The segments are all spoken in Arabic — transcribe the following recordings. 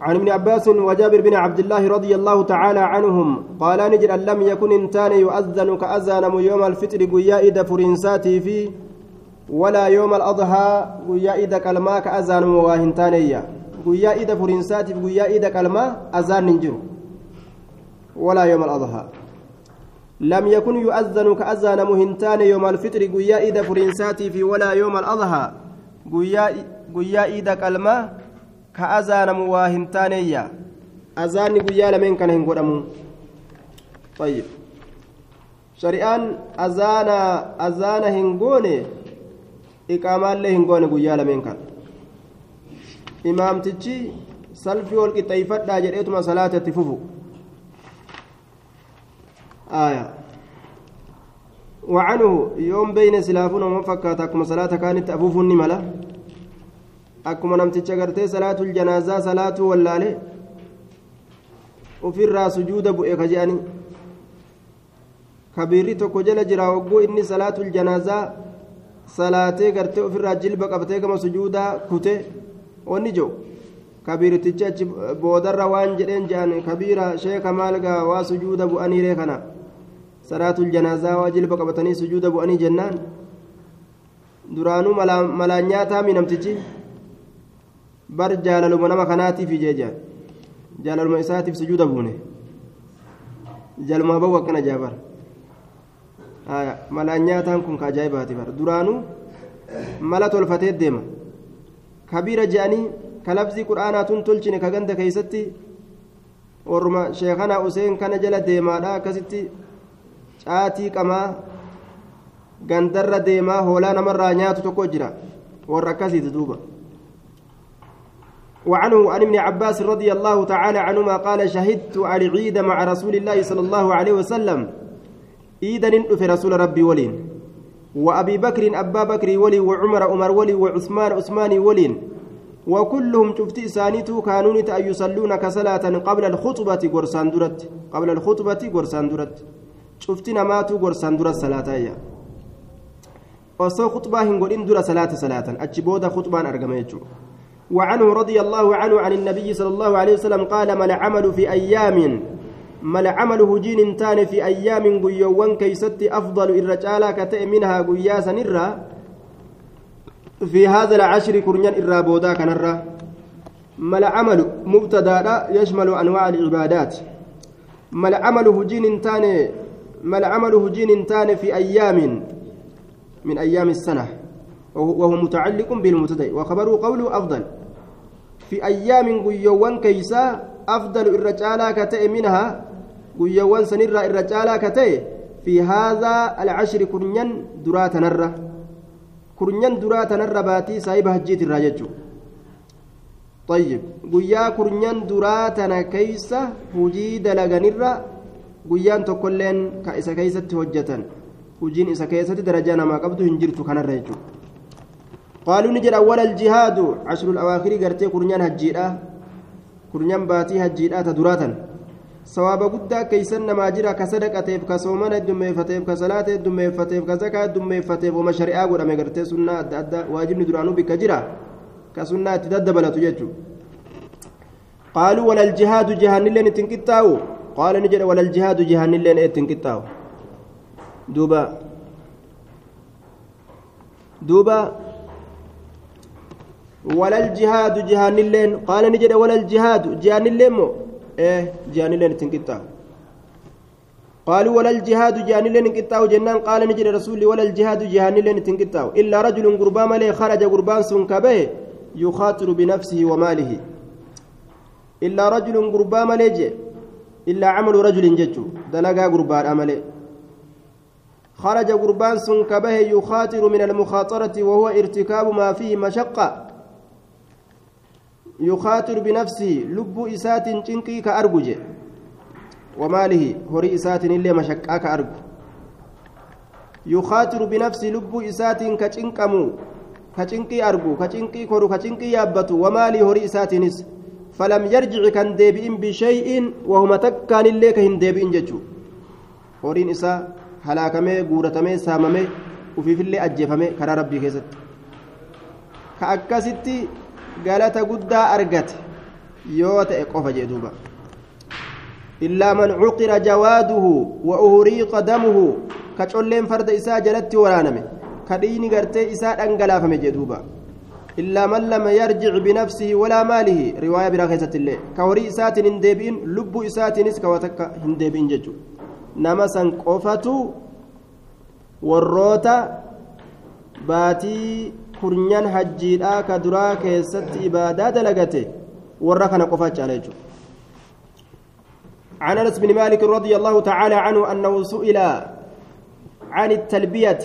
عن ابن عباس وجابر بن عبد الله رضي الله تعالى عنهم قال نجر أن لم يكن انتان يؤذن كأذان يوم الفطر قيائد فرنساتي في ولا يوم الأضحى قيائد كلمة كأذان مواهنتانية قيائد فرنساتي في قيائد كلمة أذان ننجر ولا يوم الأضحى. لم يكن يؤذن كأذان مهنتان يوم الفطر قيائد فرنساتي في ولا يوم الأضحى قيائد كلمة hin taaneeyya azaanni guyyaa lameen kana hin godhamu طيب shari'aan azaana azaana hin goone iqaamaallee hin goone guyyaa lameen kana imaamtichi salfii ol qixxeeyfadhaa jedheetuma salaata itti fufu آية وعنه يوم بين سلافون ومفكات أكما صلاة كانت أفوفني ملا akkuma namticha gartee salaatul janaazaa salaatuu wallaale ofirraa sujuuda bu'e ka je'ani kabiirri tokko jala jira hogguu inni salaatul janaazaa salaatee gartee ofirraa jilba qabatee gama sujuudaa kute onni jiru kabiirtichi achi boodarra waan jedheen je'an kabiira sheeka maalgaa waa sujuuda bu'aniiree kana salaatul janaazaa waa jilba qabatanii sujuuda bu'anii jennaan duraanuu malaan nyaataami namtichi bar jaalaluma nama kanaatiif jeejaan jaalaluma isaatiif sujuuda buune jalmaa bahu akkana jaabar malaan nyaataan kun ka ajaa'ibaati bar duraanuu mala tolfatee deema kabiira je'anii ka labzii qur'aanaa tun tolchine ka ganda keeysatti orma sheekanaa useen kana jala deemaadha akkasitti caatii qamaa gandarra deemaa hoolaa namarraa nyaatu tokko jira warra akkasiiti duuba وعنه عن ابن عباس رضي الله تعالى عنهما قال شهدت على العيد مع رسول الله صلى الله عليه وسلم. إيدا في رسول ربي ولين وأبي بكر أبا بكر ولي وعمر عمر ولي وعثمان عثمان ولين وكلهم شفت إسانيتو كانوا أن يصلون كصلاة قبل الخطبة قرسان درت. قبل الخطبة قرسان درت. شفتنا ماتوا قرسان درت صلاة osoo khutbaa hin godhin dura salaata salaatan achi booda khutbaan argama وعنه رضي الله عنه عن النبي صلى الله عليه وسلم قال ما العمل في أيام؟ ما العمل هجين تان في أيام قيوان كيست أفضل الرجال كتئ منها قياسا نرى في هذا العشر كرنيان إرى بودا كنرى ما العمل مبتدا يشمل أنواع العبادات. ما العمل هجين تان؟ ما العمل هجين تان في أيام؟ من أيام السنة. وهو متعلق بالمبتدأ. وخبره قوله أفضل. في أيام قيوان كيسا أفضل الرجال كتئ منها قيوان سنرى الرجال كتئ. في هذا العشر كرنيان درات نرى كرنيان درات نرى باتي سايبها جيت الراجج طيب قيا كرنيان دراتنا كيسا هجي دلغنرى guyyaan tokkolleen ka isa keeysatti hojjetan hujiin isa keessatti darajaa namaa qabdu hin jirtu kanarra jechuudha قالوا نجد أول الجهاد عشر الأواخر قرتي كرنيان هجيرا كرنيان باتي هجيرا تدراتا. سواب قد كيسن ما جرى كصدقة كصومنا دمي فتيف كصلاة دمي فتيف كزكاة دمي فتيف وما شريعة قد أمي قرتي سنة أدى أدى واجب ندرانو بك جرى كسنة تددبلة تججو قالوا ولا الجهاد جهان لين تنكتاو قال نجد ولا الجهاد جهان لين تنكتاو دوبا. دوبا ولا الجهاد جهان اللين. قال نجد ولا الجهاد جهان اللين مو؟ إيه جهان اللين تنقطع. قالوا ولا الجهاد جهان اللين انقطع جنان قال نجد رسولي ولا الجهاد جهان اللين تنقطع إلا رجل قربان ملي خرج قربان سنكبه يخاطر بنفسه وماله. إلا رجل قربان ملي إلا عمل رجل ججو دلقا قربان أملي خرج قربان سنكبه يخاطر من المخاطرة وهو ارتكاب ما فيه مشقة. yukaatir binafsii lubbuu isaatiin cinqii ka argu je wamaalihi horii isaatiin illee mashaqqaa ka argu yukaatiru binafsii lubbuu isaatiin ka cinqamu ka cinqii argu ka cinqii koru ka cinqii yaabbatu wamaalii horii isaatiinis falam yarjici kan deebi'in bishay'in wahuma takkaan illee ka hin deebi'in jechuu horiin isaa halaakamee guuratamee saamamee ufiifillee ajjeefame karaa rabbii keessatti ka akkasitti galata guddaa argate yoo ta'e qofa jee duuba illaa man cuqira jawaaduhu wa uhriiqa damuhu ka colleen farda isaa jalatti waraaname ka dhiini gartee isaa dhangalaafame jee duuba illaa man lam yarjic binafsihi walaa maalihi riwaaya biraa keessatti illee ka horii isaatiin hin deebi'in lubbuu isaatiinis ka watakka hin deebi'in jechu nama san qofatu warroota baatii kurnyan hajjiidhaa ka duraa keessatti ibaadaa dalagate warra kana qofaa caala jechuudha. عن أنس بن مالك رضي الله تعالى عنه أنه سئل عن التلبية.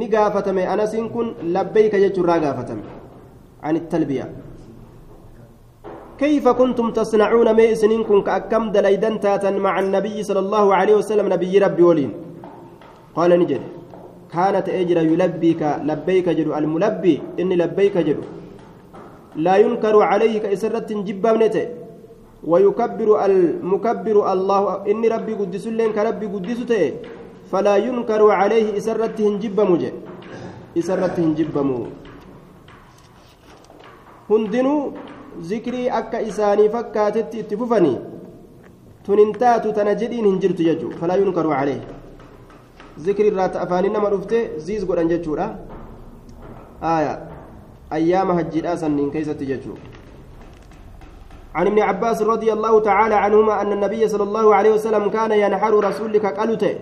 نقافتم أنس كن لبيك يجر قافتم عن التلبية. كيف كنتم تصنعون ميسنينكم كأكم دليدن تاتا مع النبي صلى الله عليه وسلم نبي ربي ولين؟ قال نجد. كانت أجر يلبيك لبيك جد الملبي إني لبيك جد لا ينكر عليه كإسرة جبا منته ويكبر المكبر الله إني ربي قدس لين كربي قدس فلا ينكر عليه إسرة جبا مجي إسرة جبا مو. هندنو ذكري أكا إساني فكاتت اتففني. تننتات تنجدين هنجرت يجو فلا ينكر عليه. ذكر الرات أفاني نما رفته زيز قرآن جتشورا. آية. أيام هجيرا سنين كيسة جتشو عن ابن عباس رضي الله تعالى عنهما أن النبي صلى الله عليه وسلم كان ينحر رسولك قلته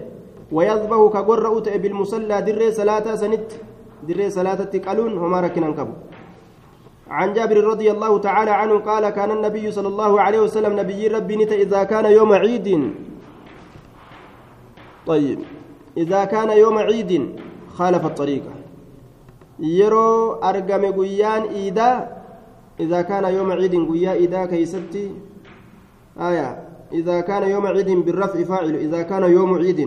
ويذبح كقرأت بالمصلى در صلاة سنت. در صلاة تقلون هما ركنا كبو عن جابر رضي الله تعالى عنه قال كان النبي صلى الله عليه وسلم نبي ربي نت إذا كان يوم عيد. طيب. إذا كان يوم عيد خالف الطريق. يرو أرقم قيان إيدا إذا كان يوم عيد قيا إيدا كيستي. آية إذا كان يوم عيد بالرفع فاعل إذا كان يوم عيد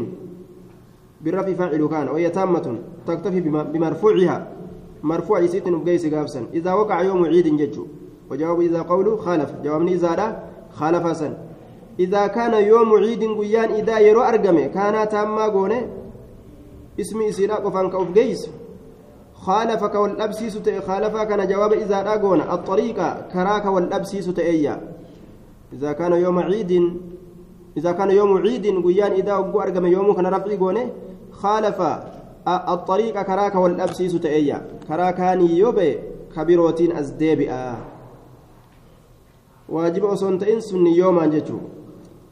بالرفع فاعل كان وهي تامة تكتفي بمرفوعها. مرفوع يسيت نبقيس قابسا. إذا وقع يوم عيد ججو. وجواب إذا قوله خالف. جوابني إذا خالف سن. إذا كان يوم عيد قيان إذا يرو أرقمه كان تاما قونة اسمي إسيلا قفان كوف قيس خالفك والأبسيس خالف كان جواب إذا أقون الطريقة كراك والأبسيس تأيا إذا كان يوم عيد إذا كان يوم عيد قيان إذا أقو أرقم يوم كان رفعي قونه خالف الطريق كراك والأبسيس تأيا كراكاني يوبي كبيروتين أزديبئا واجب أصون تئن سني يوما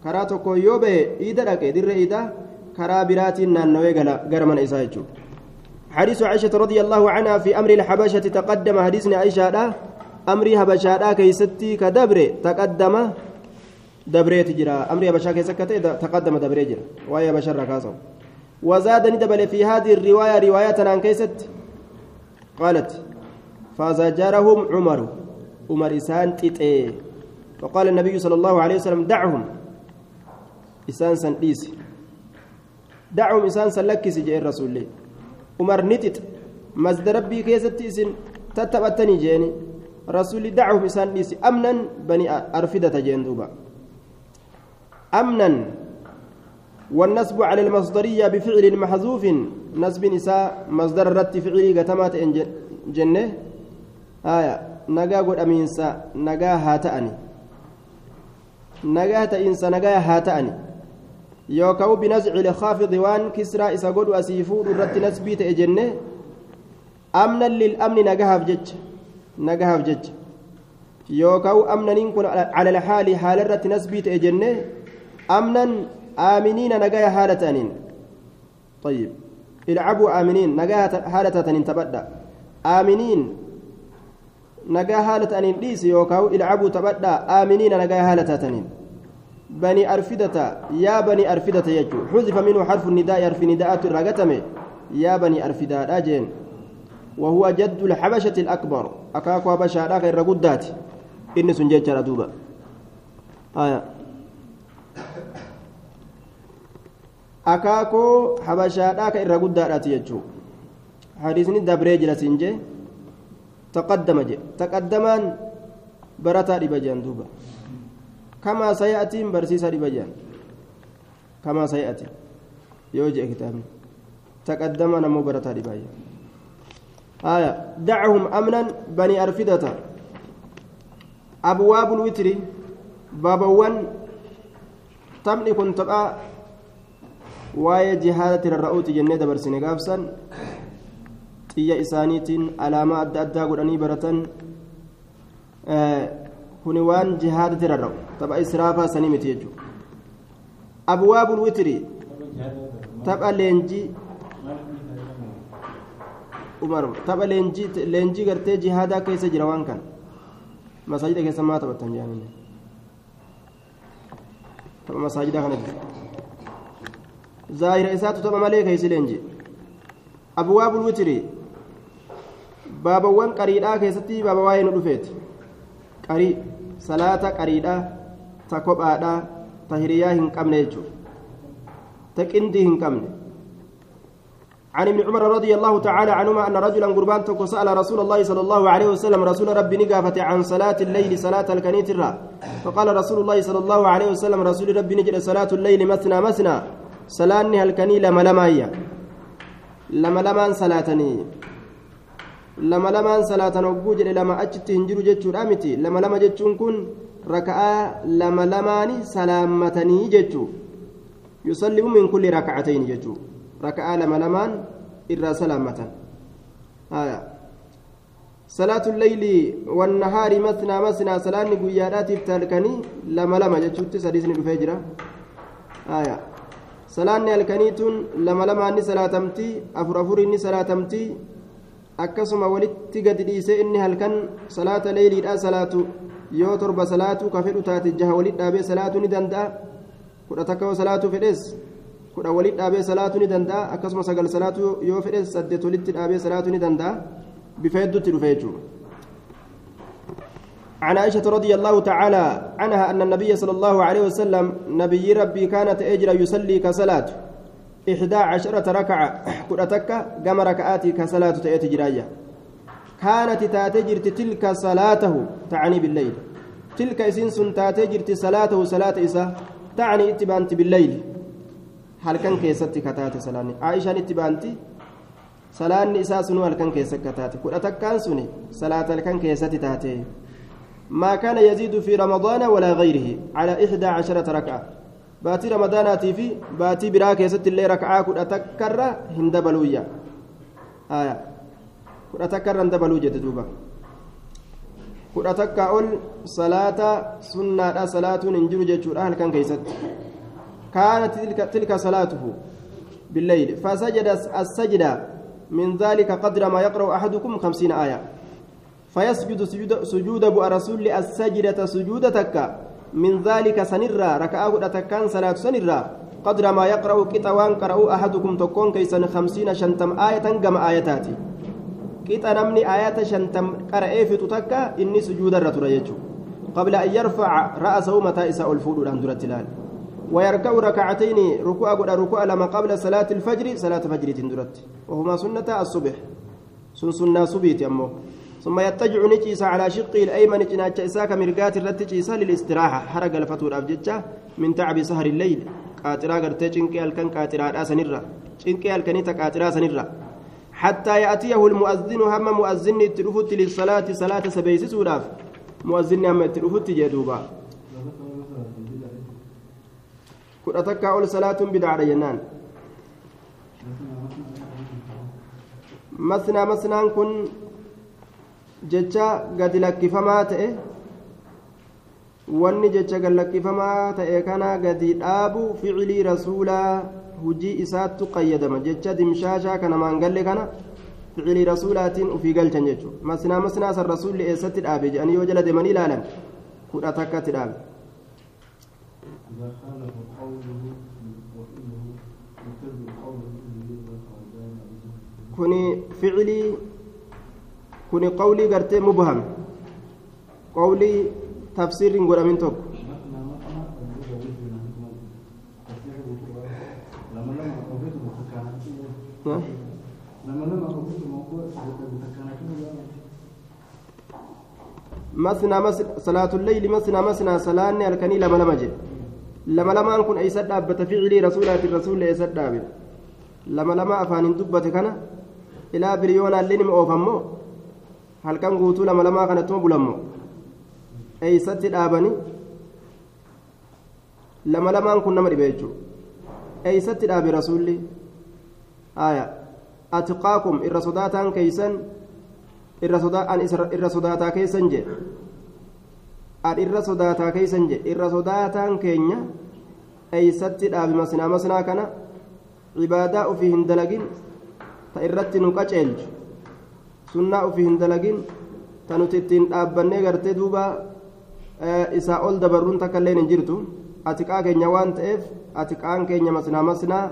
تكو يوبي إيدا لك در إيدا. كرا براتين نانوي غرمان إسا جتشو حديث عائشة رضي الله عنها في أمر الحبشة تقدم حديثنا عائشة أمري حبشة كيستي كدبر تقدم دبريت جرا أمري حبشة كيسكتي تقدم دبري جرا وهي بشر كاسو وزادني دبل في هذه الرواية رواية عن كيست قالت فزجرهم عمر عمر إسان تيتي وقال النبي صلى الله عليه وسلم دعهم إسان سنليس دعهم إسان سلكس جاء الرسول. لي عمر نتت مزد ربي كيست إسن تتبتني جاني رسول دعهم إسان ليس أمنا بني أرفدة جين دوبا. أمنا والنصب على المصدرية بفعل محذوف نصب نساء مصدر الرد فعلي قتمات جنة. آية نجا قد أمينسا نجا هاتأني. نجا تإنسا نجا هاتأني يوكاو بنزع الخافض وان كسرى إسا قد أسيفور الرد نسبي تأجنة أمنا للأمن نجا هفجج نجا هفجج يوكاو أمنا نكون على الحال حال الرد نسبي تأجنة أمنا آمنين نجايا حالتين طيب العبوا آمنين نجايا حالتين تبدأ آمنين نجايا حالتين ليس يوكاو العبوا تبدأ آمنين نجايا حالتين بني أرفدة يا بني أرفدة يجو. حذف منه حرف النداء يرفي نداءات الرقتم. يا بني أرفدة أجين وهو جد الحبشة الأكبر. أكاكو حبشة غير قدات. إن سنجيتش ردوبة آية. akaakoo habashaadhaa ka irra guddaadhaati jechuu hadiisni dabree jira siin jee taqaddama je taqaddamaan barataa dhiba jean dhiba jean kamaa sayati yoo jee kitaabni taqaddamaan ammoo barataa dhibaa jean آية دعهم أمنا بني أرفدة witri baabawwan taphni kun taphaa waa'ee jihaada tirarra'uuti jennee dabarsine gaafsan xiyya isaaniitiin alaamaa adda addaa godhanii baratan kuni waan jihaada tirarra'u tapha israafaa sanii miti jechuudha abwaabul witri tapha leenjii umar tapha leenjii gartee jihaadaa keessa jira waan kana masaajida keessa maa taphatan jedhanii tapha masaajidaa kanatti zaahira isaatu tapha malee keessa leenji abwaabul witri baabawwan qariidhaa keessatti baaba waa'ee nu dhufeeti qarii salaata qariidhaa ta kophaadhaa ta hiriyaa hin qabne jechuudha. Ta qindii hin qabne. عن ابن عمر رضي الله تعالى عنهما أن رجلا قربان سأل رسول الله صلى الله عليه وسلم رسول ربي نقافة عن صلاة الليل صلاة الكنيت الرا فقال رسول الله صلى الله عليه وسلم رسول ربي نجد صلاة الليل مثنى مثنى صلاة الكني لما لما هي لما لما صلاتني لما لما صلاة نوجود لما أجت هنجر جتشو رامتي لما لما جتشون كن ركعة لما لماني سلامتني جتشو يسلم من كل ركعتين جتشو ركعة لما لمان إرى سلامة آية صلاة الليل والنهار مثنى مثنى صلاة قيادات تلكني لما لما جتشوت سديسني الفجرة آية صلاة الكنيتون لما لما أني صلاتمتي أفر أفر إني صلاتمتي akkasuma walitti gadi dhiisee inni halkan salaata leeyliidha salaatu yoo torba salaatu ka fedhu taate jaha walit dhaabee salaatu ni danda'a kudha takka yoo salaatu fedhes kudha walit dhaabee salaatu ni danda'a akkasuma sagal salaatu yoo fedhes saddeet walitti dhaabee salaatu ni danda'a bifa hedduutti dhufe jechuudha. عن عائشة رضي الله تعالى عنها أن النبي صلى الله عليه وسلم نبي ربي كانت أجرى يصلي كصلاة إحدى عشرة ركعة كرتك كم ركعاتي كصلاة تأتي جراية. كانت تاتجر تلك صلاته تعني بالليل. تلك إسنس تاتجر صلاته صلاة إسا تعني اتبانت بالليل. هل كان كيست كتات سلاني عائشة اتبانت سلاني إسا سنو هل كان كيست كتات كرتك كان سني. صلاة هل كان كيست تاتي؟ ما كان يزيد في رمضان ولا غيره على إحدى باتي رمضاناتي في باتي براك يست اللي ركعة كنا تكرر هندبلويا آية كنا تكرر هندبلو جد دوبا كنا تكاول صلاة سنة صلاة ننجر جتشور أهل كان كيست كانت تلك, تلك صلاته بالليل فسجد السجدة من ذلك قدر ما يقرأ أحدكم خمسين آية فيسجد سجود, سجود أبو رسول السجدة سجودتك من ذلك سنرا ركعة تكان صلاة سنرا قدر ما يقرأ كتوان قرأوا أحدكم تكون كيسن خمسين شنتم آية كم آياتاتي. كتا نمني آيات شنتم قرأ في تتكا إني سجود الرتر قبل أن يرفع رأسه متى إساء الفود عند التلال ويركع ركعتين ركوع قد ركوع لما قبل صلاة الفجر صلاة فجر تندرت. وهما سنة الصبح. سن سنة صبيت يمو ثم يتجع نجيس على شقه الأيمن جناج إساك مرقات الرتجيس للاستراحة. حرق الفتور أبجتة من تعب سهر الليل. قاترا قرتي چنكي ألكن قاترا سنرا چنكي الكنيتا قاترا سنرا حتى يأتيه المؤذن هم مؤذن تلفت للصلاة. صلاة سبيس سوراف. مؤذن هم تلفت جدوبا. كنا تكا أول صلاة بدع جنان مثنى مثنى كن jecha gadi lakkifamaa ta'e wanni jecha gadi lakkifamaa ta'e kana gadi dhaabu ficilii rasuulaa hujii isaattu qayyadama jecha dimshaashaa kana maangalle kana ficilii rasuulaatiin ufii galchan jechuudha masnaa masnaa san rasuulli eessatti dhaabe jedhanii yoo jala deemanii ilaalan kudha takkatti dhaabe. kuni ficilii kuni qawlii gartee mubham qawlii tafsiirri hin godhamin tokko. مسنا صلاة الليل مسنا مسنا صلاة الكني لما لما جد لما لما أنكن أي سد أبت فعلي رسولة الرسول أي سد لما لما أفان دبت كان إلى بريونا اللي أوفمو halkan guutuu lama lamaa kanatuma bulammo eeysatti dhaabani lama lamaan kun nama dhibe jechuudha eeysatti dhaabe rasuulli aya atiqaakum irra sodaataan keeysan irra sodaataa keessan jedhe an irra sodaataa keeysan jedhe irra sodaataan keenya eeysatti dhaabe masnaa masnaa kana cibaadaa ufii hin dalagin ta irratti nu qaceelchu sunnaa ufii hin dalagin ta nuti ittiin dhaabbannee gartee duuba isaa ol dabarruun takka illeen hin jirtu atiqaa keenya waan ta'eef atiqaan keenya masnaa masnaa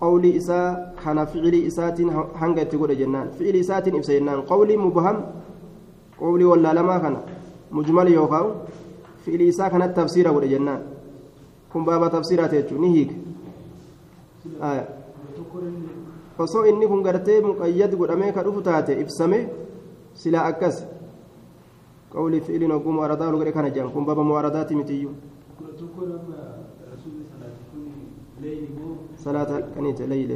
qawlii isaa kana ficilii isaatiin hanga itti godhe jennaan ficilii isaatiin ibsa jennaan qawlii mubham qawlii wallaalamaa kana mujmal yookaan ficilii isaa kanatti tafsiira godhe jennaan kun baaba tafsiiraati jechuun ni hiike osoo inni kun gartee muqayyad godhamee ka dhufu taate ibsame silaa akkas qawlii ficiliin hogguu mu'aradaa ol godhe kana jedhan kun baaba mu'aradaati mitiyyuu صلاة كنيت ليل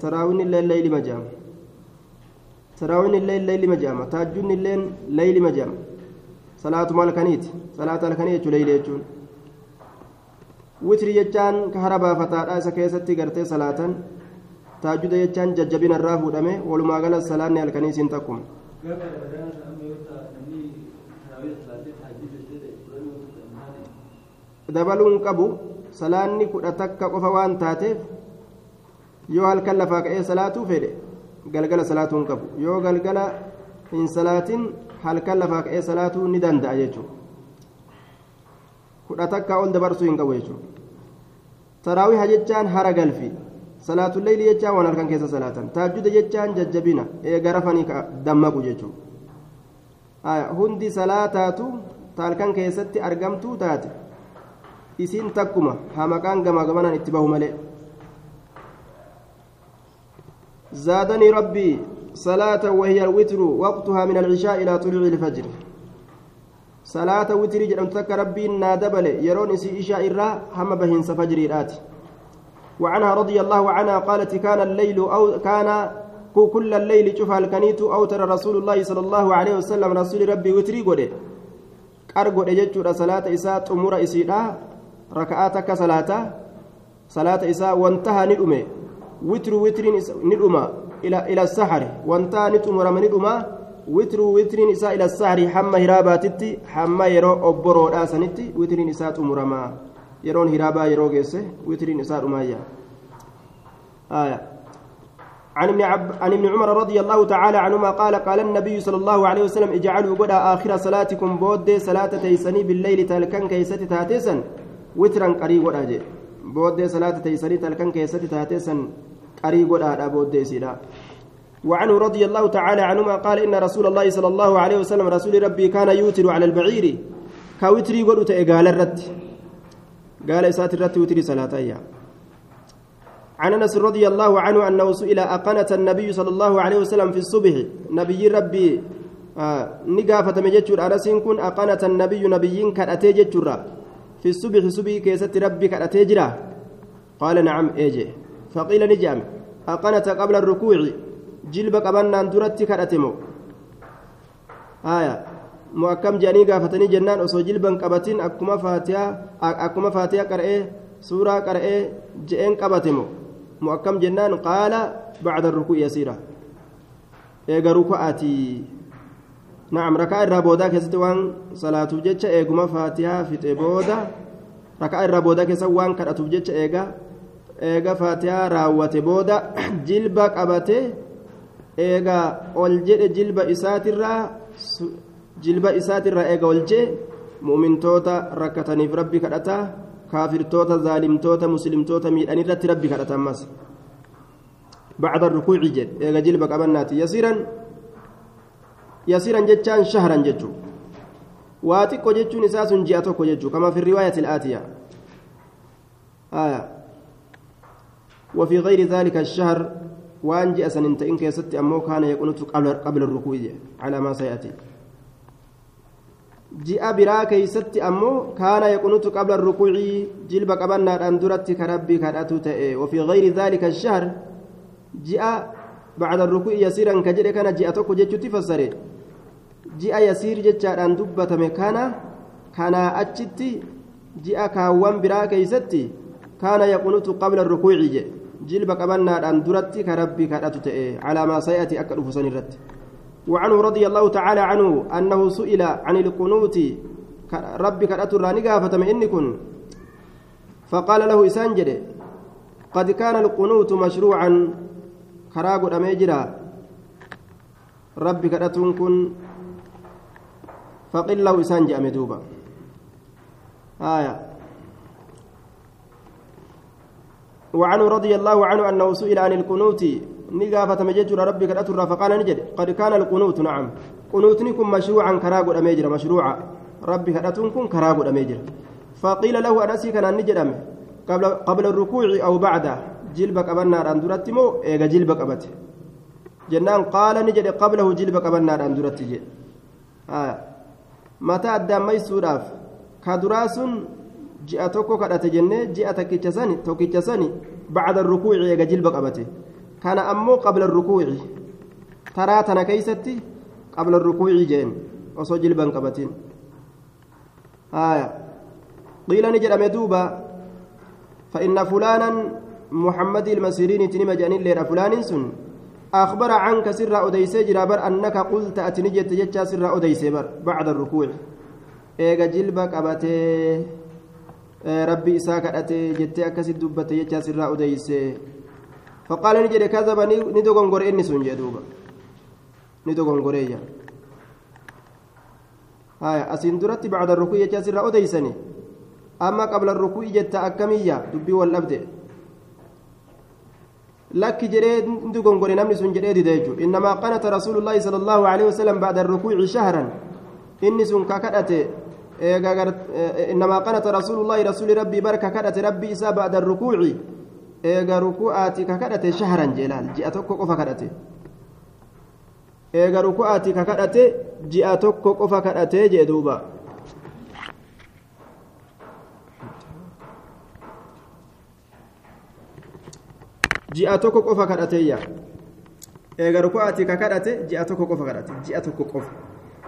تراوين الليل ليل مجام تراوين الليل ليل مجام تاجون الليل ليل مجام صلاة مال كنيت صلاة الكنيت ليل يجون witri jechaan hara baafataadha isa keessatti gartee salaatan taajuda jechaan jajjabina irraa fuudhame walumaa gala salaanni halkanii isiin takkuma dabaluun qabu salaanni kudha takka qofa waan taateef yoo halkan lafaa ka'ee salaatuu fedhe galgala salaatuu hin qabu yoo galgala hin salaatin halkan lafaa ka'ee salaatuu ni danda'a jechuudha kudha takka ol dabarsuu hin qabu jechuudha taraawiha jechaan hara galfi salaatulleeyli jechaan waan halkan keessa salaatan taajjuda jechaan jajjabina eega rafanii dammaqu jechuudha hundi salaataatu ta halkan keessatti argamtuu taate isiin takkuma haa maqaan gamaa gamanaan itti bahu malee زادني ربي صلاة وهي الوتر وقتها من العشاء إلى طلوع الفجر صلاة وتر جرم تك ربي نادبل يرون إسي إشاء الرا هم بهن سفجر الآت وعنها رضي الله عنها قالت كان الليل أو كان كل الليل شوف الكنيت أوتر رسول الله صلى الله عليه وسلم رسول ربي وتري قده قرقو دججو صلاة إساء تمر إسيدا raka'aa takka salaata. Salaata isaa wantaha ni dhume. Witru witriin ni dhuma. Ila sahari. Wantaha ni xumurama ni dhuma witru witriin isaa ila sahari hamma hiraabaatitti hamma yeroo obboroodhaa sanitti witriin isaa xumurama yeroon hiraabaa yeroo geesse witriin isaa dhumaayya عن ابن, عب... عن ابن عمر رضي الله تعالى عنهما قال قال النبي صلى الله عليه وسلم اجعلوا قد آخر صلاتكم بود صلاة تيسني بالليل تلكن كيست witran qarii godha jee booddee salaata teeysanii talkan keessatti taatee san qarii godhaadha booddee isiidha وعنه رضي الله تعالى عنهما قال إن رسول الله صلى الله عليه وسلم رسول ربي كان يوتر على البعير. كوتري قلت قال الرد. قال إسات الرد وتري صلاة عن أنس رضي الله عنه أنه سئل أقنت النبي صلى الله عليه وسلم في الصبح. نبي ربي آه نقافة مجتشر أنس كن أقنت النبي نبي كأتي جتشر في الصبح صبي كيست ربي كأتي قال نعم إيجي. فقيل نجام أقنت قبل الركوع. جلب قبلنا درت كأتمو آية مؤكم جاني قافتني جنان أصو جلبا قبتين أكما فاتحة أكما فاتحة قرأي سورة قرأي جئين قبتمو مؤكم جنان قال بعد الركوع يسيرا إيجا ركوعاتي نعم ركع الرابودا كيست وان صلاة جتش إيجما فاتحة في تبودا ركع الرابودا كيست وان كرأتو جتش إيجا إيجا فاتحة راوة بودا جلبا قبته إيجا أولجد جلبا إساترا جلبا إساترا إيجا أولجد مؤمنتوتا ركتني في ربي كرأتا كافرتوتا ظالمتوتا مسلمتوتا ميدان irratti rabbi kadhatan mas بعد الركوع جد إيجا جلبك أبناتي يسيرا يسيرا جتان شهرا جتو واتقو جتون إساس جاءتك جتو كما في الرواية الآتية آية وفي غير ذلك الشهر وان جاء سننت إن كيست أمو كان يقنط قبل, قبل الركوع على ما سيأتي keeysatti ammoo kaana yaqunutu qabla rukuucii jilba qabannaadhaan duratti ka rabbii kadhatu ta'e wafii gayri daalika ashahr ji'a bacda rukuuci yasiiran ka jedhe kana ji'a tokko jechutti fassare ji'a yasiir jechaadhaan dubbatame kana kanaa achitti ji'a kaawwan biraa keeysatti kaana yaqunutu qabla rukuuci je jilba qabannaadhaan duratti ka rabbii kadhatu ta'e calaa maa say'ati akka dhufu san irratti وعنه رضي الله تعالى عنه أنه سئل عن القنوت ربي كرأت الراني قافة إني كن فقال له إسانجد قد كان القنوت مشروعا كراغ أميجرا ربي كرأت فقل له إسانج أمدوبا آية. وعنه رضي الله عنه أنه سئل عن القنوت. نقافة مججر ربي كرأت فقال نجد. قد كان القنوت نعم. قنوتنكم مشروعا كراغ أميجرا مشروعا. ربي كرأتون كن كراغ أميجرا فقيل له أنسي كان نجد قبل قبل الركوع أو بعده جلبك أبنا أندرت مو إيجا جلبك أبت. جنان قال نجد قبله جلبك أبنا أندرت جي آه. متى أدى ميسوراف كدراس ji'a tokko kadhate jennee ji'a takkicha sani tokkicha sani bacda rukuuci eega jilba qabate kana ammoo qabla rukuuci taraa tana keeysatti qabla rukuuci jeen osoo jilban qabatin haya qiila ni jedhame duuba فإن فلانا محمد المسيرين تنم جانين ليرا فلان سن أخبر عنك سر أديس جرابر أنك قلت أتنجت جتشا سر أديس بعد الركوع إيجا جلبك أبتي rabbi isaa kadhate jettee akkasitti dubbate jechaa sirraa odeyse faqaala ni jedhe kazaba ni dogongore inni sun jee duuba ni dogongoreeyya haya asiin duratti bacda rukuu jechaa sirraa odeysani amma qabla rukuu jetta akkamiyya dubbii wal dhabde jedhee ni dogongore namni sun jedhee dide jechu innamaa qanata rasuulullaahi sala allaahu aleyhi wasalam bacda rukuuci shahran inni sun ka kadhate إنما قنت رسول الله رسول ربي بركة كدت ربي إسا بعد الركوع. إيغا ركوعاتي ككدت شهرا جلال جاءتك قفا كدت إيغا ركوعاتي ككدت جاءتك قفا كدت جدوبا ji'a tokko qofa kadhateeyya eega ruku'aati ka kadhate ji'a tokko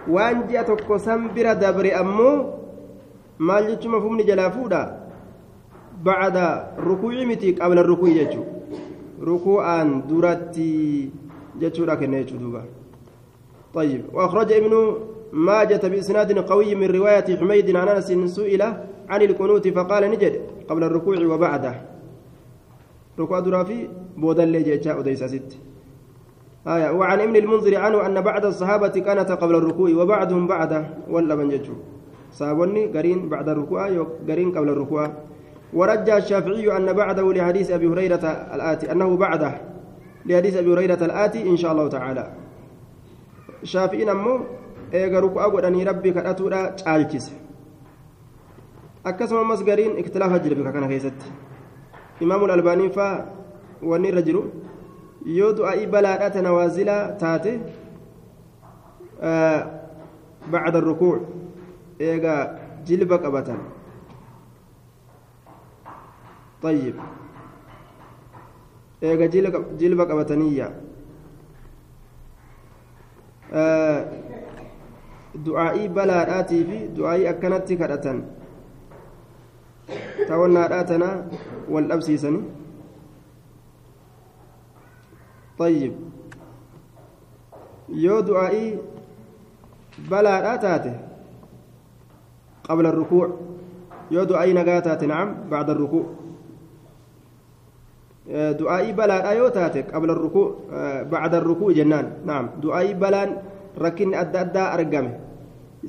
waan ji'a tokko san bira dabre ammoo maal jechuma fumni jalaa fuudha bacda rukuuci miti qabla rukuuci jechuu rukuu'aan duratti jechuudha kenna jechuu duuba طيب وأخرج ابن ماجة بإسناد قوي من رواية حميد عن أنس سئل عن القنوت فقال نجد قبل الركوع وبعده ركوع درافي بودل جاء أديس ست آية وعن ابن المنذر عنه أن بعد الصحابة كانت قبل الركوع وبعدهم بعده ولا من ججو صابوني قرين بعد الركوع قرين قبل الركوع. ورجى الشافعي أن بعده لحديث أبي هريرة الآتي أنه بعده لحديث أبي هريرة الآتي إن شاء الله تعالى. شافعي أمو إيغا ركوع قدني ربي كأتورا تشالكس akkasuma ammas gariin iktilaafa jira bika kana keessatti imaamu albaanii faa wanni irra yoo du'aa'ii balaadha ta nawaazilaa taate bacda rukuuc eegaa jilba qabatan طيب eega jilba qabataniyya du'aa'ii balaadhaatii fi du'aa'ii akkanatti kadhatan tawannaadhaa tana wal dhabsiisanii طيب yoo du'aa'ii balaadhaa taate قبل الركوع yoo du'aa'ii nagaa taate نعم بعد الركوع du'aa'ii balaadhaa yoo taate qabla الركوع بعد الركوع jennaan نعم du'aa'ii balaan rakkinni adda addaa argame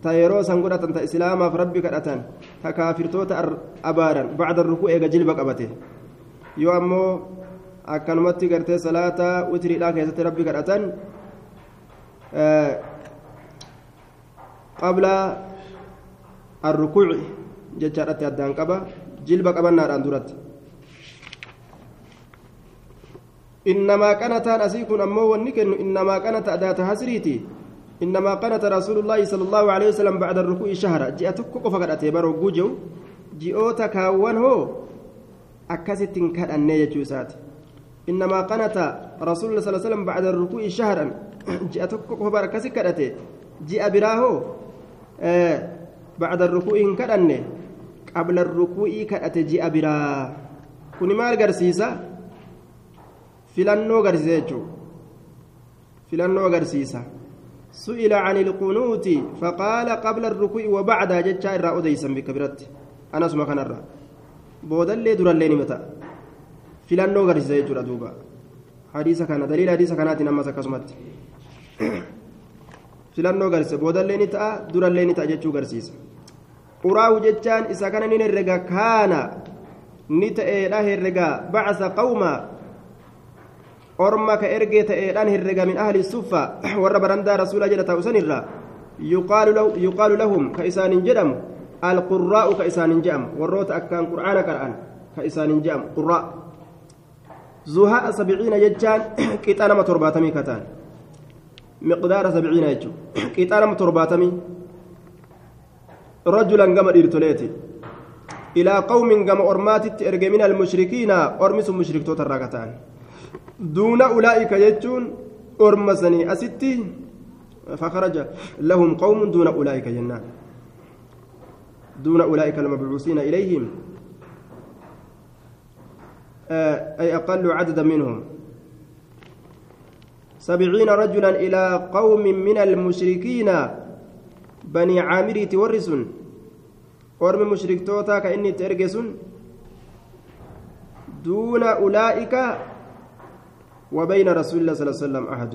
ta yeroo san godhatan ta islaamaaf rabbi kadhatan ta kaafirtoota abaaran bacda rukuu eega jilba qabate yoo ammoo akkanumatti gartee salaata witiriidhaa keessatti rabbi kadhatan qabla arrukuuci jechaadhatti addaan qaba jilba qabannaadhaan duratti innamaa qanataan asii kun ammoo wanni kennu innamaa qanata adaata hasriiti إنما قنت رسول الله صلى الله عليه وسلم بعد الركوع شهرا جاءتك قفا قد أتبرو جوجو جئوتا كاوان هو أكست كان النية جوسات إنما قنت رسول الله صلى الله عليه وسلم بعد الركوع شهرا. جاءتك بركسك ji'a biraa hoo bacda rukuu'i hin kadhanne qabla rukuu'ii kadhate ji'a biraa kuni maal garsiisa filannoo garsiisa jechuudha filannoo agarsiisa سئل عن القنوت فقال قبل الركوع وبعد جتشا إرى أديسا أنا اسمع كان الرا. بودل در الليل متى؟ فلانو غريزة يجرى دوبا حديث كان دليل حديث كانت نما سكسمت filannoo garsiisa boodallee ni ta'a durallee ni ta'a jechuu garsiisa quraa'u jechaan isa kana ni herrega kaana ni ta'eedha herrega bacasa qawma orma ka ergee ta'eedhaan herrega min ahli suffa warra barandaa rasuulaa jedha ta'u sanirra yuqaalu lahum ka isaanin jedhamu alqurraa'u ka isaanin jedhamu warroota akkaan qur'aana qara'an ka isaanin jedhamu qurraa zuhaa sabiciina jechaan qixa nama torbaatamii kataan مقدار سبعين يجو. قطار ترباتمي. رجلا قام إرتليتي إلى قوم قام أرمات إرق من المشركين أرمس مشرك توتر دون أولئك يجون أرمسني أستي. فخرج. لهم قوم دون أولئك جنان. دون أولئك المبعوثين إليهم. أي أقل عددا منهم. سبعين رجلا إلى قوم من المشركين. بني عامر تورسون أرمي مشرك توتا كإني ترجسون دون أولئك وبين رسول الله صلى الله عليه وسلم أحد.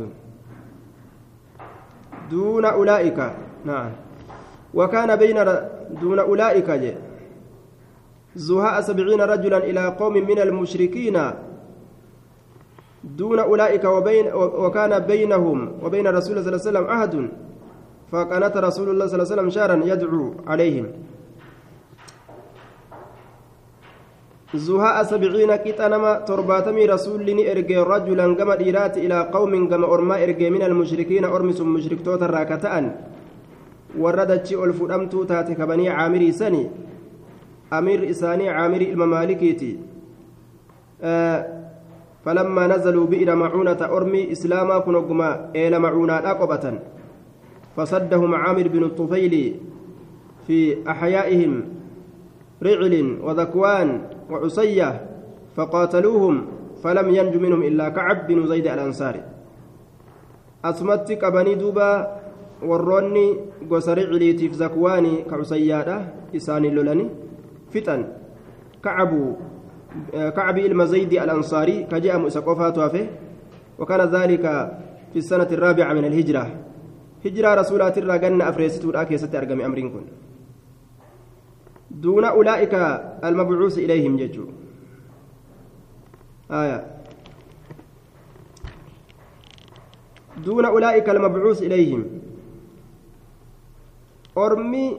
دون أولئك نعم. وكان بين دون أولئك زهاء سبعين رجلا إلى قوم من المشركين دون أولئك وبين وكان بينهم وبين رسول الله صلى الله عليه وسلم عهد فقنت رسول الله صلى الله عليه وسلم شهرا يدعو عليهم. زهاء سبعين كتنما ترباتمي رسول لني إرجي رجلا كما ديرات إلى قوم كما أرما إرجي من المشركين أرمس مشرك توتا راكتان. وردت الفرمت تاتك بني عامري سني. أمير إساني عامري الممالكيتي آه فلما نزلوا بئر معونة أرمي إسلاما كنقما إلى معونة أقبة فصدهم عامر بن الطفيل في أحيائهم رعل وذكوان وعصية فقاتلوهم فلم ينج منهم إلا كعب بن زيد الأنصاري. أسمتك بني دوبا قصر رعليتي في زكواني كعصيادة إساني اللولاني فتن. كعبوا كعب المزيد الأنصاري كجاء مسقفات وافه وكان ذلك في السنة الرابعة من الهجرة. هجرة رسولات الرجن أفريست الآكي ستأرقم أمركم دون أولئك المبعوث إليهم ججو آية. دون أولئك المبعوث إليهم. أرمي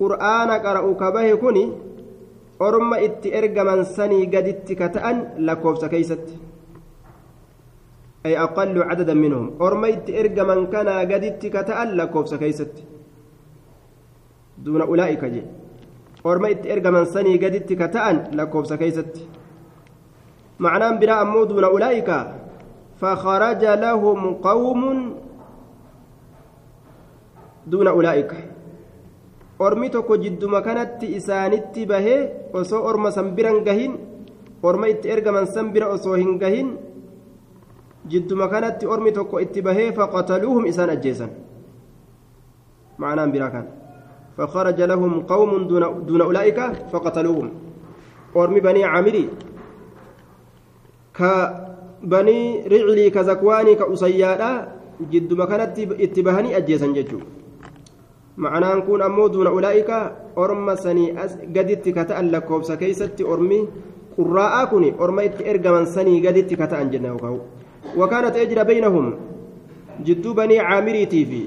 قرآن قرأوا كبه كني orma itti ergaman sanii gaditti ka ta'an lakkoofsa keeysatti ay aqallu cadadan minhum orma itti ergaman kanaa gaditti ka ta'an lakkoofsa keeysatti duuna ulaa'ika je orma itti ergaman sanii gaditti ka ta'an lakkoofsa keeysatti معناه بنا أمو دون أولئك فخرج لهم قوم دون أولئك ormi tokko jidduma kanatti isaanitti bahee osoo orma san biran gahin orma itti ergaman san bira osoo hin gahin jidduma kanatti ormi tokko itti bahee faqataluuhum isaan ajjeesan معناه براكان فخرج لهم قوم دون, دون أولئك فقتلوهم أرمي بني عامري كبني رعلي كزكواني كأسيادا جد مكانت اتباهني أجيسا ججو معناه كون أمو دون أولئك أرم سني قدت كتأن لكوبس كيست أرمي قراء كوني أرمي إرقمن سني قدت كتأن جنة وكانت أجرى بينهم جد بني عامري تيفي.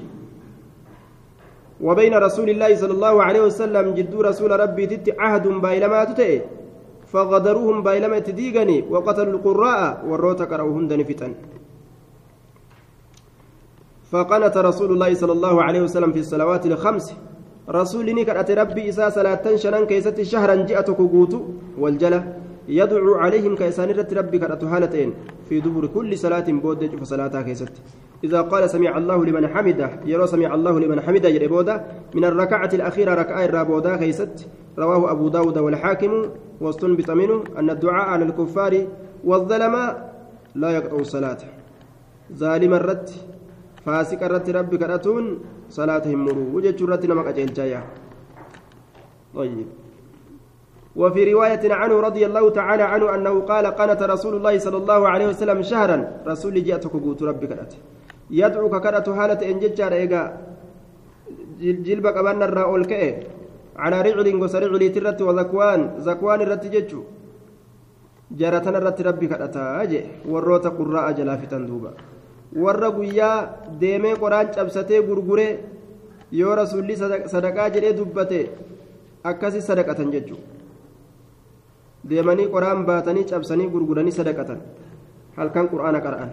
وبين رسول الله صلى الله عليه وسلم جد رسول ربي تت عهد بايلما تتئ. فغدروهم بايلما تديغني وقتلوا القراء والروت كروهن فتن فقنت رسول الله صلى الله عليه وسلم في الصلوات الخمس رسول نكرت ربي إساء صلاة شنن كيست شهرا جاءتك قوت والجلة يدعو عليهم كيسان ربي كرت هالتين في دبر كل صلاة بود فصلاتها كيست. إذا قال سمع الله لمن حمده يرى سمع الله لمن حمده يربودا من الركعة الأخيرة ركعة الرابودا خيست رواه أبو داود والحاكم واستنبط منه أن الدعاء على الكفار والظلماء لا يقطع الصلاة. ظالم الرد الرد ربي كرتون صلاتهم مروا وجدت الرد نمك أجل جايا طيب وفي رواية عنه رضي الله تعالى عنه أنه قال قنت رسول الله صلى الله عليه وسلم شهرا رسول جاءتك قوت ربي كرت يدعوك كرت حالة إن ججار إيقا جلبك أبان الرأول كئ على رعل وسرعل ترت وذكوان زكوان الرت ججو جارتنا الرت ربي كرتا أجي وروت قراء جلافتا دوبا warra guyyaa deemee qoraan cabsatee gurgure yoo rasuulli sadaqaa jedhee dubbate akkasi sadaqatan jechuudha deemanii qoraan baatanii cabsanii gurguranii sadaqatan. Halkan quraana qara'an.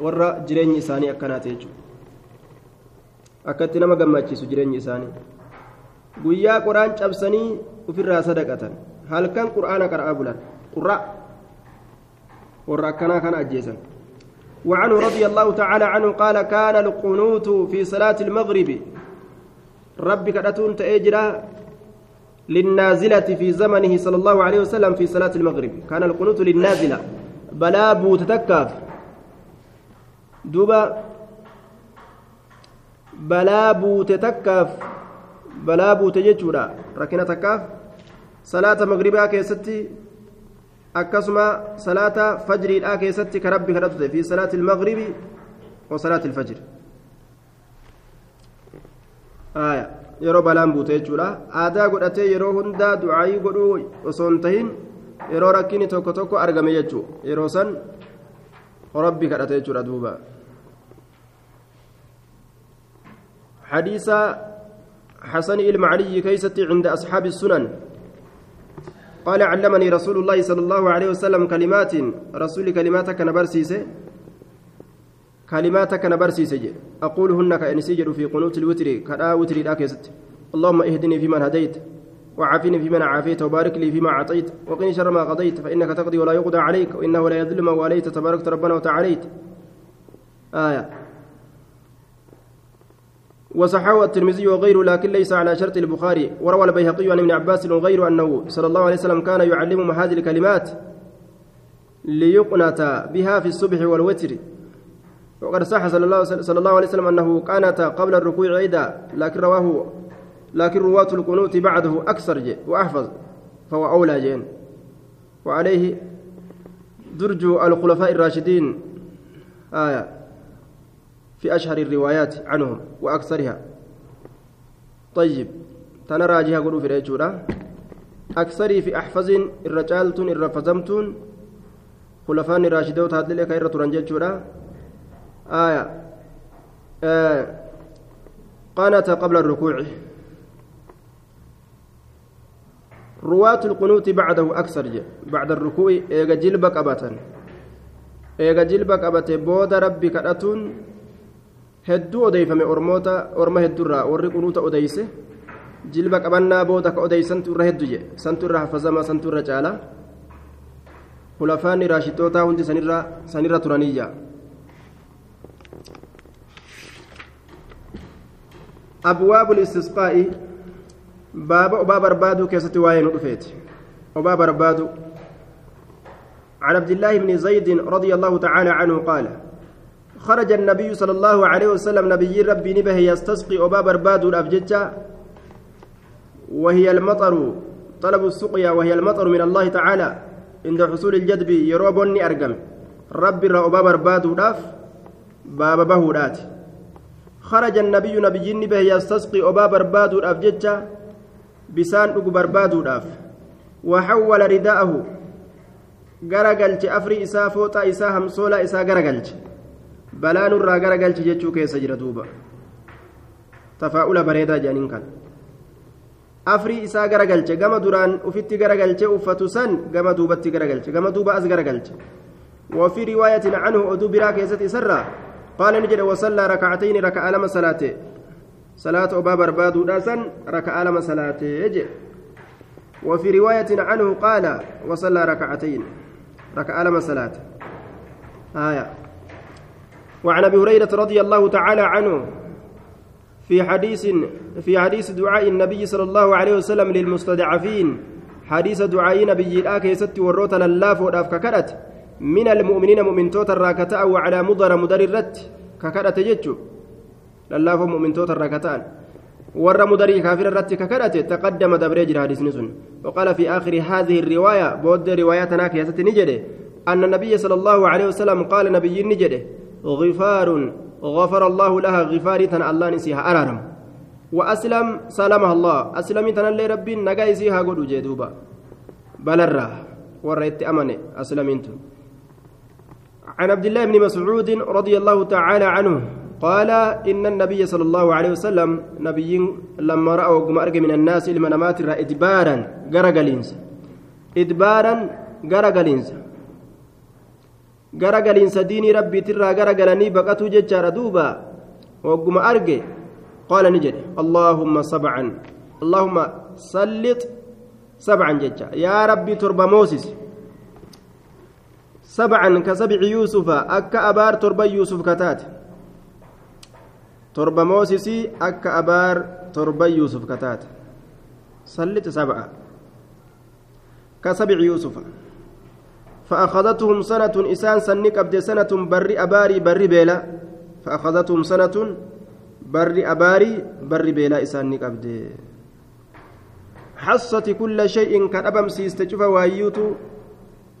Warra jireenyi isaanii akkanaate jechuudha akkatti nama gammachiisu jireenyi isaanii. Guyyaa qoraan cabsanii ofirraa sadaqatan. Halkan quraana qara'aa bulan. Qurraa warra akkanaa kana ajjeesan. وعنه رضي الله تعالى عنه قال كان القنوت في صلاة المغرب. ربي كدتون تأجرا للنازلة في زمنه صلى الله عليه وسلم في صلاة المغرب. كان القنوت للنازلة. بلا بوتتكاف دوبا بلا بوتتكاف بلا بوتججورا ركنة تكاف. صلاة مغربها كيستي. Akkasuma salaata fajriidhaa keessatti ka rabbi kadhatute fi salaati ilmagribi wa salaati ilfajri yeroo balaan buute jechuudha aadaa godhatee yeroo hundaa ducaayii godhuu osoo hin tahin yeroo rakkini tokko tokko argame jechuu yeroo san rabbi kadhate jechuudha duuba حديث حسن المعلي كيست عند أصحاب السنن قال علمني رسول الله صلى الله عليه وسلم كلمات رسول كلماتك نبرسيسه كلماتك نبرسيسه أقولهن كأنسجر في قنوت الوتر كدا وتر الأكست اللهم اهدني فيمن هديت وعافني فيمن عافيت وبارك لي فيما أعطيت وقني شر ما قضيت فإنك تقضي ولا يقضى عليك وإنه لا يذل من واليت تباركت ربنا وتعاليت. آية. وصححه الترمذي وغيره لكن ليس على شرط البخاري. وروى البيهقي عن ابن عباس وغيره أنه صلى الله عليه وسلم كان يعلمهم هذه الكلمات ليقنت بها في الصبح والوتر. وقد صح صلى الله, صلى الله عليه وسلم أنه قانت قبل الركوع عيدا لكن رواه لكن رواة القنوت بعده أكثر جي وأحفظ فهو أولى جين وعليه درج الخلفاء الراشدين. آية. في أشهر الروايات عنهم وأكثرها. طيب تنا راجها قولوا في ريجورا أكثري في أحفظ الرجالتون الرفزمتون. خلفان الراشدوت هذا لك إرة رنججورا آية آه قبل الركوع. رواة القنوت بعده أكثر جي. بعد الركوع إيجا جلبك أبتا إيجا جلبك أبتا بود ربي كأتون. Hedduu odeeyfame ormoota orma hedduurraa warri qunuuta odeyse jilba qabannaa booda ka odeysantu irra heddu je santu irra hafazamaa santu irra caala hulafaanni raashitootaa hundi sanirra turaniyya أبواب الاستسقاء باب أبا بربادو كيست واين رفيت أبا بربادو عن عبد الله بن زيد رضي الله تعالى عنه قال خرج النبي صلى الله عليه وسلم نبي ربي نبه يستسقي أبا برباد الأفججة وهي المطر طلب السقيا وهي المطر من الله تعالى. عند حصول الجدب يروبني أرقم. ربي را أبا برباد الأف باب بهودات خرج النبي نبي نبه يستسقي أبا برباد الأفججة بسان أبو برباد الأف وحول رداءه. غرقلت أفري إسا فوتا إسا همسولا إسا غرقلت balaa nurraa garagalche jechuu keessa jira duuba tafaa'ula bareedaa jedhaniin kan afrii isaa garagalche gama duraan ufitti garagalche uffatu san gama duubatti garagalche gama duuba as garagalche وفي رواية عنه أدو براك يزت سرا قال نجد وصلى ركعتين ركع لما صلاته صلاة أبا برباد داسا ركع لما صلاته وفي رواية عنه قال وصلى ركعتين ركع لما صلاته آية وعن أبي هريرة رضي الله تعالى عنه في حديث في حديث دعاء النبي صلى الله عليه وسلم للمستضعفين. حديث دعاء نبي الآك يستي وروت للاف وداف ككرت. من المؤمنين مؤمن توت الراكتاء وعلى مضر مدر الرت ككرت جتشو للاف مؤمن توت الراكتان ور مدري كافر الرت ككرت. تقدم دبريج حديث نسن وقال في آخر هذه الرواية بود روايتنا كيست نجده أن النبي صلى الله عليه وسلم قال نبي نجده غفار غفر الله لها غفاري تن الله نسيها أرارم. وأسلم سلمها الله. أسلمي تن اللي ربي نجا يسيها قد جدوبا. بلرة وريت أمني أسلمينتو. عن عبد الله بن مسعود رضي الله تعالى عنه قال إن النبي صلى الله عليه وسلم نبي لما رأوا قمارق من الناس المنامات إدبارا قرقلينس إدبارا قرقلينس garagaliinsa diinii rabbiitirraa garagalanii baqatuu jechaadha duuba wagguma arge qaala ni jedhe allaahumma sabcan allaahumma sallix sabcan jecha yaa rabbi torba moosis sabcan ka sabci yuusufa akka abaar torba yuusuf kataate torba moosisii akka abaar torba yuusuf kataate sallix sabca ka sabci yuusufa فأخذتهم سنة إسان سنك أبدي سنة بري أباري بري بيلا فأخذتهم سنة بري أباري بري بيلا إسان أبدي حصت كل شيء كان أبم سيستشوف وأيوت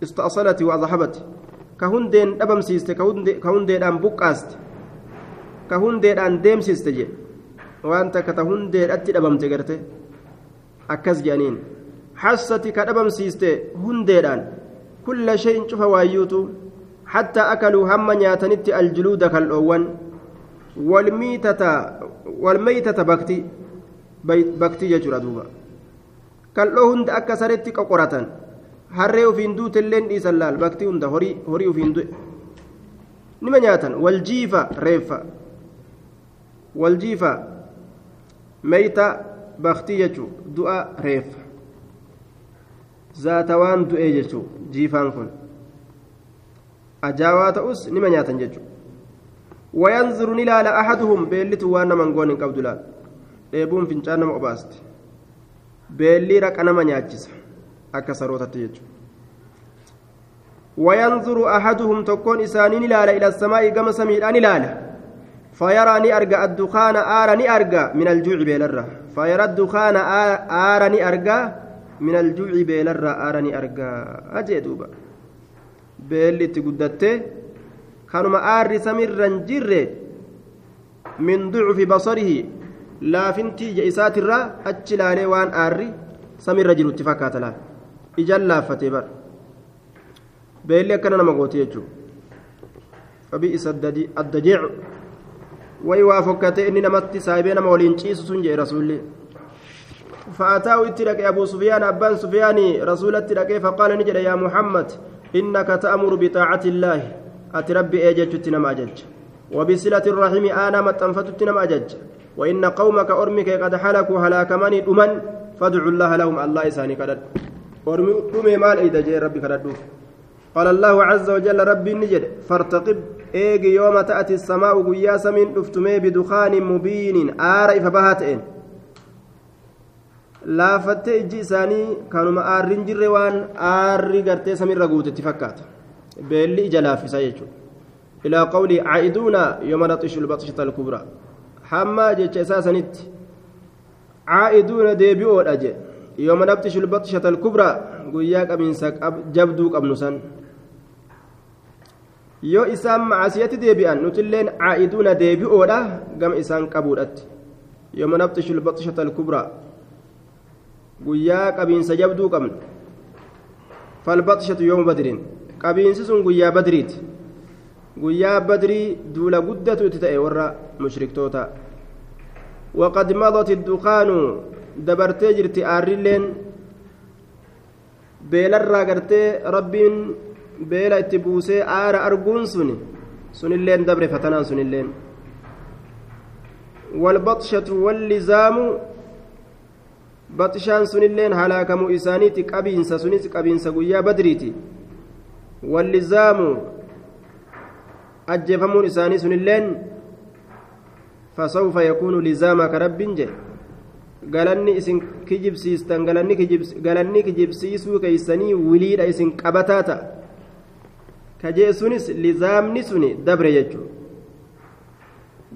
استأصلت وأضحبت كهندين أبم سيست كهندين أم بقاست. كهندين أن ديم سيستجي وأنت كتهندين أتي أبم تقرته أكز جانين. حصت كان أبم سيست هندين كل شيء شوف وايوتو حتى أكلوا هم نياتنت الجلود كالأول والميتة والميتة بكتي بكتي يجرى دوبا كالأو هند أكسرت كقرة harree ofiin duute illeen dhiisan laal baktii hunda horii ofiin du'e nima nyaatan waljiifa reeffa waljiifa meeyta baktii jechuu du'a reeffa zaata waan du'ee jechuu jiifaan kun ajaawaa ta'us nima nyaatan jechuu wayanzuru ni laala ahaduhum beellitu waan naman goon hin qabdu laal dheebuun fincaan nama obaasti beellii raqa nama nyaachisa akka sarootatti jechuudha wayanzuru ahaduhum tokkoon isaanii ni laala ila samaa'i gama samiidhaa ni laala فيرى ني الدخان آر ني أرجع من الجوع بيلرة فيرى الدخان آر ني min aljuuci beelarraa aarani argaa jee duuba. Beelli itti guddattee kanuma aarri samiirran jirre min ducufi basarihi laafintii ija isaatirraa achi laalee waan aarri samiirra jiru itti fakkaata laal ijaan laaffatee bar beelli akkana nama goote jechuudha fabi'is adda jeecu wayi waa fokkatee inni namatti saayibee nama waliin ciisu sun jee rasuullee. فأتاه اتلك أبو سفيان أبان سفيان رسول اتلك فقال نجد يا محمد إنك تأمر بطاعة الله. أتربي أجج تنم أجج. وبصلة الرحم أنا متنفت تنم أجج. وإن قومك أرمك قد حلكوا هلاكمني أمن فادعوا الله لهم الله إساني كدد أرمي مال إذا جاء ربي كددوف قال الله عز وجل ربي نجد فارتقب. إيجي يوم تأتي السماء قياس من أفتمي بدخان مبين. آر فبهاتئن laafattee ijji isaanii kanuma aarriin jirre waan aarri gartee samiirra guutetti fakkaata. Beelli ija laaffisa jechuudha. Ilaa qawlii caa'iduuna yooma naxishu lbaxishata alkubraa hamma jecha isaa sanitti caa'iduuna deebi'oodha jedhe. Yooma naxishu lbaxishata alkubraa guyyaa qabiinsa jabduu qabnu san. Yoo isaan macasiyatti deebi'an nutilleen caa'iduuna deebi'oodha gama isaan qabuudhatti. Yooma naxishu lbaxishata alkubraa guyyaa qabiinsa jabduu qabnu falbaxshatu yooma badriin qabiinsi sun guyyaa badriiti. Guyyaa badrii duula guddatu itti ta'e warra mushriktoota. Waqad madat iddukaanu dabartee jirti aarrilleen beelarraa gartee rabbiin beela itti buusee aara arguun sun sunilleen dabre fatanaan sunilleen. Walbaxshatu wallizaamu baxshaan sunilleen halaakamuu isaaniiti qabiinsa sunis qabiinsa guyyaa badriiti wallizaamu ajjeefamuun isaanii sunilleen fasawfa yakuunu lizaama ka rabbiin jedhe galanni isin kijibsiistan galanni kijibsiisuu keeysanii wiliidha isin qabataa ta'a ka jee sunis lizaamni suni dabre jechuu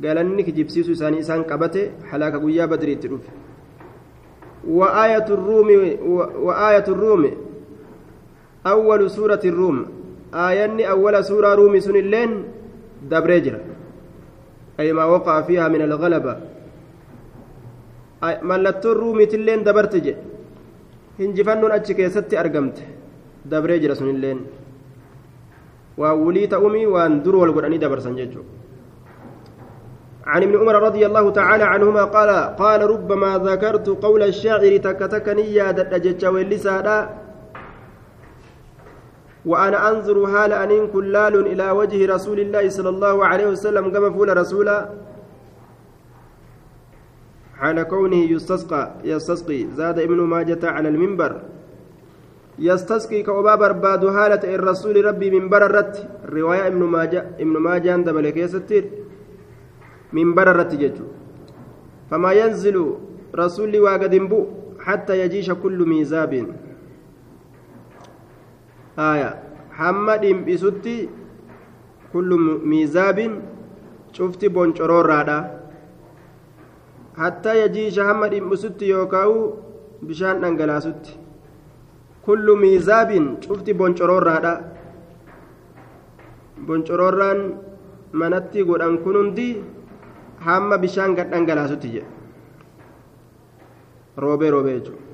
galanni kijibsiisuu isaanii isaan qabate halaaka guyyaa badri itti dhufe وآية الروم وآية الروم أول سورة الروم آية أول سورة رومي سن اللين دبرجر أي ما وقع فيها من الغلبة ruumiitilleen dabarte jedhe hinjifannoon achi keessatti argamte dabree jira sunilleen waan wulii ta'umii waan dur wal godhanii dabarsan jechuudha عن ابن عمر رضي الله تعالى عنهما قال قال ربما ذكرت قول الشاعر تكتكني يا دجج واللسادا وأنا أنظر هال أن كلال إلى وجه رسول الله صلى الله عليه وسلم كما فول رسولا. حال كونه يستسقى يستسقي. زاد ابن ماجة على المنبر. يستسقي كوبا برباد هالة الرسول ربي منبر الرت. رواية ابن ماجة ابن ماجة عند ملك يستير منبر الرت ججو فما ينزل رسول واقد بو حتى يجيش كل ميزاب آية حمد بسوتي كل ميزاب شفت بونشرور رادا hattaa yajiisha hamma dhimbisutti yookaan bishaan dhangalaasutti kullu miizaabin cufti boncoroorraadha boncoroorraan manatti godhan kun hundi hamma bishaan gad dhangalaasutti jedhe. Roobee roobee jechuudha.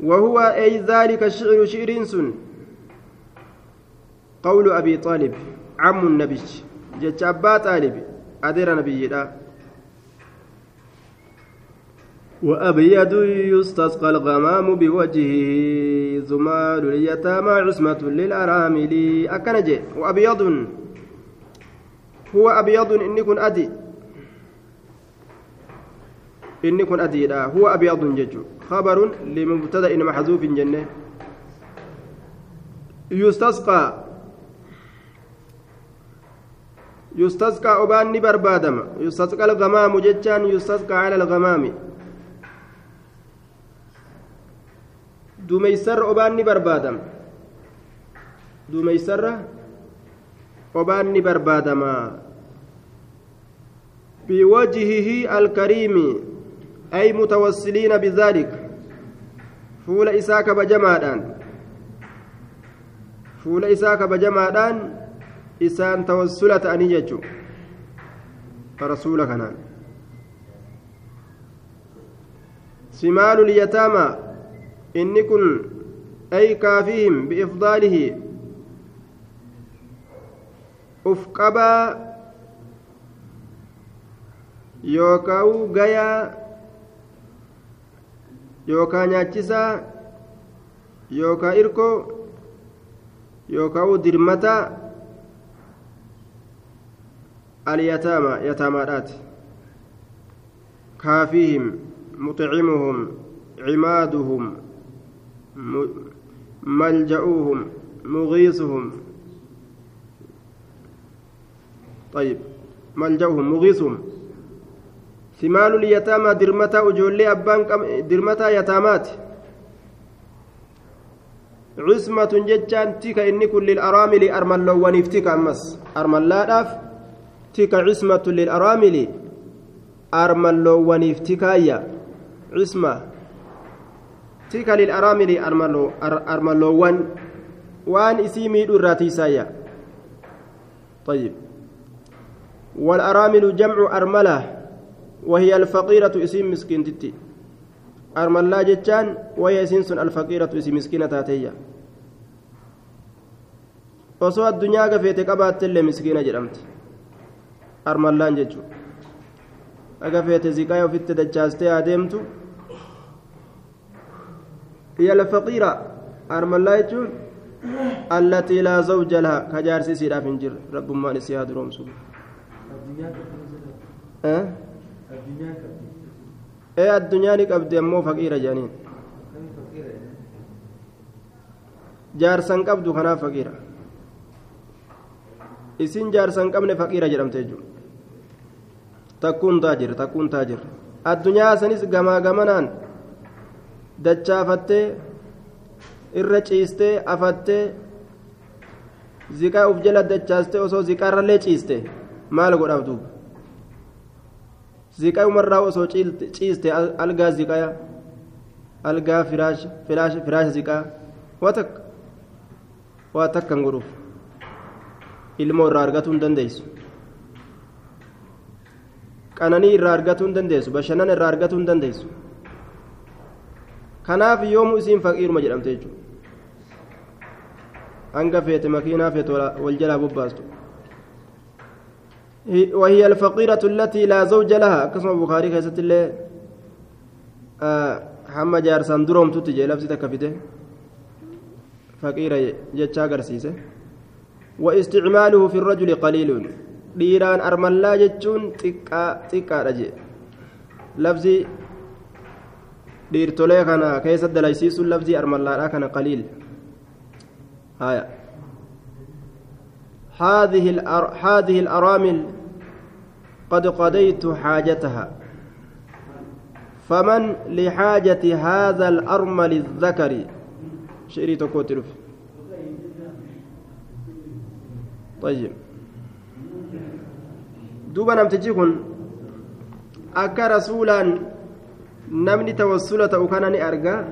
وهو أي ذلك الشعر شعر قول أبي طالب عم النبي جت أبا طالب أدير نبينا وأبيض يستسقى الغمام بوجهه زمال اليتامى عصمة للأرامل أكنجي وأبيض هو أبيض إني كن أدي. إني كن أدي لا هو أبيض جج. خبر لمبتدأ محذوف جنة. يستسقى. يستسقى أبان بربادم. يستسقى الغمام جتان يستسقى على الغمام. duumeysarra obaan ni barbaadama barbaadama biwajhihi alkariimi ay mutawassiliina bidhaalik fuula isaa kabajamaadhaan fuula isaa kabajamaadhaan isaan tawassula ta'anii jechuu rasuula kanaan simaalu lyataamaa inni kun ay kaafihim biifdaalihi uf qabaa yookaan gayaa yookaan nyaachisaa yookaan irkoo yookaan dirmataa alyataama yataamaadhaati kaafihim muxicimuhum عمادهم ملجأوهم مغيثهم طيب ملجأهم مغيثهم. ثمال اليتامى درمتا أجولي أبان درمتا يتامات. عصمة ججان تيكا إني كل للأرامل أرمل ونفتك أمس. أرمل لا داف تيكا عصمة للأرامل أرمل ونفتكايا عصمة tika lilaraamili armalloowwan waan isii miidhu irraa tiisaayya طيب. والأرامل جمع أرملة وهي الفقيرة اسم مسكين تتي. أرملا جتان وهي سنسن الفقيرة اسم مسكينة تاتية osoo addunyaa gafeete qabaattellee miskiina jedhamti armallaan jechuun agafeete ziqaa ofitti dachaastee adeemtu هي الفقيرة يجون التي لا زوج لها كجارسي سيرا فنجر رب ما نسيها دروم سوء أه؟ إيه الدنيا نقبض أمو فقيرة جانين جارسان قبض خنا فقيرة isin jaarsa hin qabne faqiira jedhamte jechuudha takkuun taajir takkuun taajir addunyaa sanis gamaa gamanaan dachaafattee irra ciistee afattee ziqaa uf jala dachaastee osoo ziqaarrallee ciiste maal godhaaf duuba ziqaa umarraa osoo ciiste algaa ziqaa algaa firaasha ziqaa waa takka waa takka hin godhuuf. Ilmoo irraa argatuu hin dandeessu. Qananii irraa argatuu hin dandeessu. Bashannana irraa argatuu hin dandeessu. Kanaaf yoomu isiin faqiiruma jedhamte jechuudha. Hanga feete makiinaa feete wal jalaa bobbaastu وهي الفقيرة التي لا زوج لها. كما البخاري كيست الله حما جارسان دروم تتجي لفظي تكفته فقيرة جتشا قرسيسه. واستعماله في الرجل قليل dhiiraan armallaa jechuun xiqqaadha jee lafzi dhiirtolee kana keessa dalaysiisuun lafzii armallaadha kana qaliil هذه هذه الأرامل قد قضيت حاجتها فمن لحاجة هذا الأرمل الذكر شئري تكوتلف طيب namni tawassula ta'u kana ni arga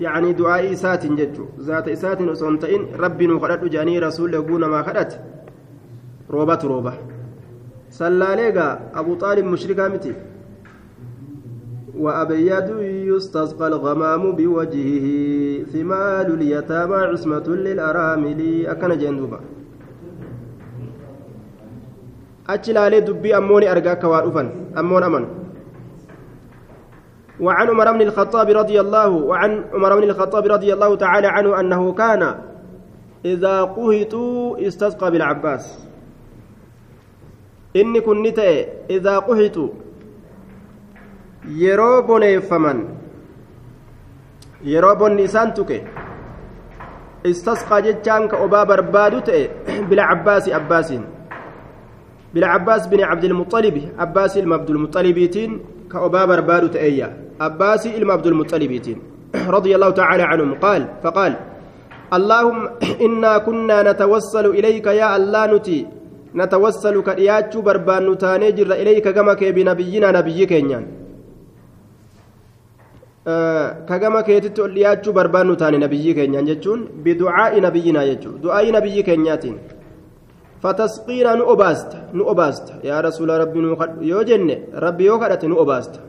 yacanii du'aa'ii isaatiin jechu zaata isaatiin osoo hin ta'in rabbi nuu kadhadhu jedhanii rasuulli oguu namaa kadhate roobatu rooba gaa abu xaalib mushrikaa miti. وأبيض يستسقى الغمام بوجهه ثمال اليتامى عصمة للأرامل أكن جندوبا achi laalee dubbii ammoo ni arga akka waa dhufan ammoon amanu. وعن عمر بن الخطاب رضي الله وعن عمر بن الخطاب رضي الله تعالى عنه أنه كان إذا قهطوا استسقى بالعباس إني كنت إذا قهطوا yeroo boneeffaman yeroo bonni isaan tuke istasqaa jechaan ka obaa barbaadu ta'e bilcabbaasi abbaasiin bilcabbaas bin cabdilmuxalibi abbaasii ilma abdulmuxalibiitiin ka obaa barbaadu ta'eeyya abbaasii ilma abdulmuxalibiitiin رضي الله تعالى عنهم قال فقال اللهم إنا كنا نتوسل إليك يا الله نتي نتوسل كرياتشو بربان نتانجر إليك كما بنبينا نبي barbaannu taane nabiyyii keenyaan jechuun biducaa'i nabiyyinaa jechuun du'aa'i nabiyyii keenyaatiin fatasqiina nu obaasta nu obaasta yaa rasuula rabbi nu yoo jenne rabbi yoo kadhate nu obaasta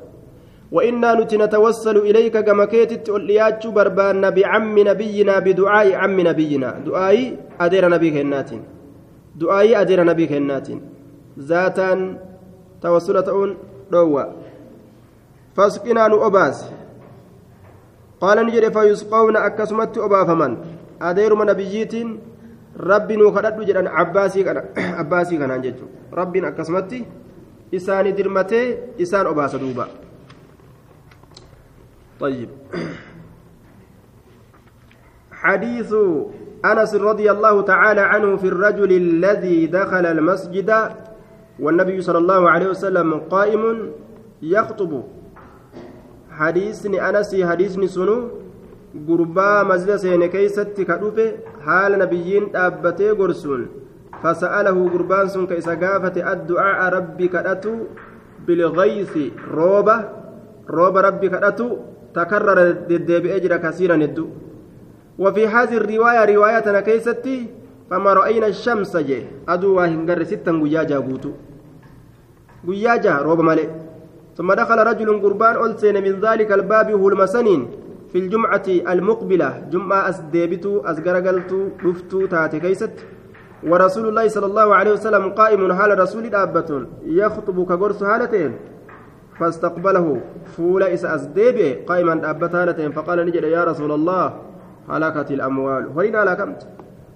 وإنا نتوسل إليك كما كيتت ولياتشو بربان بعم نبينا بدعاء عم نبينا دعاء أدير نبي دعاء أدير نبي كنات ذاتا توسلة روى فاسقنا نؤباس قال نجري فيسقون أكسمت أبافمن أدير من نبيين ربي نوخدت جدًا عباسي كان عباسي كان جدًا ربي أكسمت. إسان درمته. إسان أباس دوبا. طيب. حديث أنس رضي الله تعالى عنه في الرجل الذي دخل المسجد والنبي صلى الله عليه وسلم قائم يخطب. حديثني أنسي حديثني سنو قربا مسجد سين كيست كدوفه حال نبيين أبتي قرسون. فسأله قربان سن كيس الدعاء ربي كدتو بالغيث روبة روبة ربي كدتو تكرر الدب أجر كثيرا الدو وفي هذه الرواية روايتنا كيستي فما رأينا الشمس جي أدو واهنجر ستا قياجا قوتو. قياجا روبة مالي. ثم دخل رجل قربان ألسين من ذلك الباب هو المسنين في الجمعة المقبلة. جمعة أسديبتو أسقرقلتو رفتو تاتي كيست. ورسول الله صلى الله عليه وسلم قائم حال رسول دابة يخطب كقرص هالتين فاستقبله. فول إس أسديبه قائما دابة هالتين فقال نجد يا رسول الله هلكت الأموال. هلنا هلكمت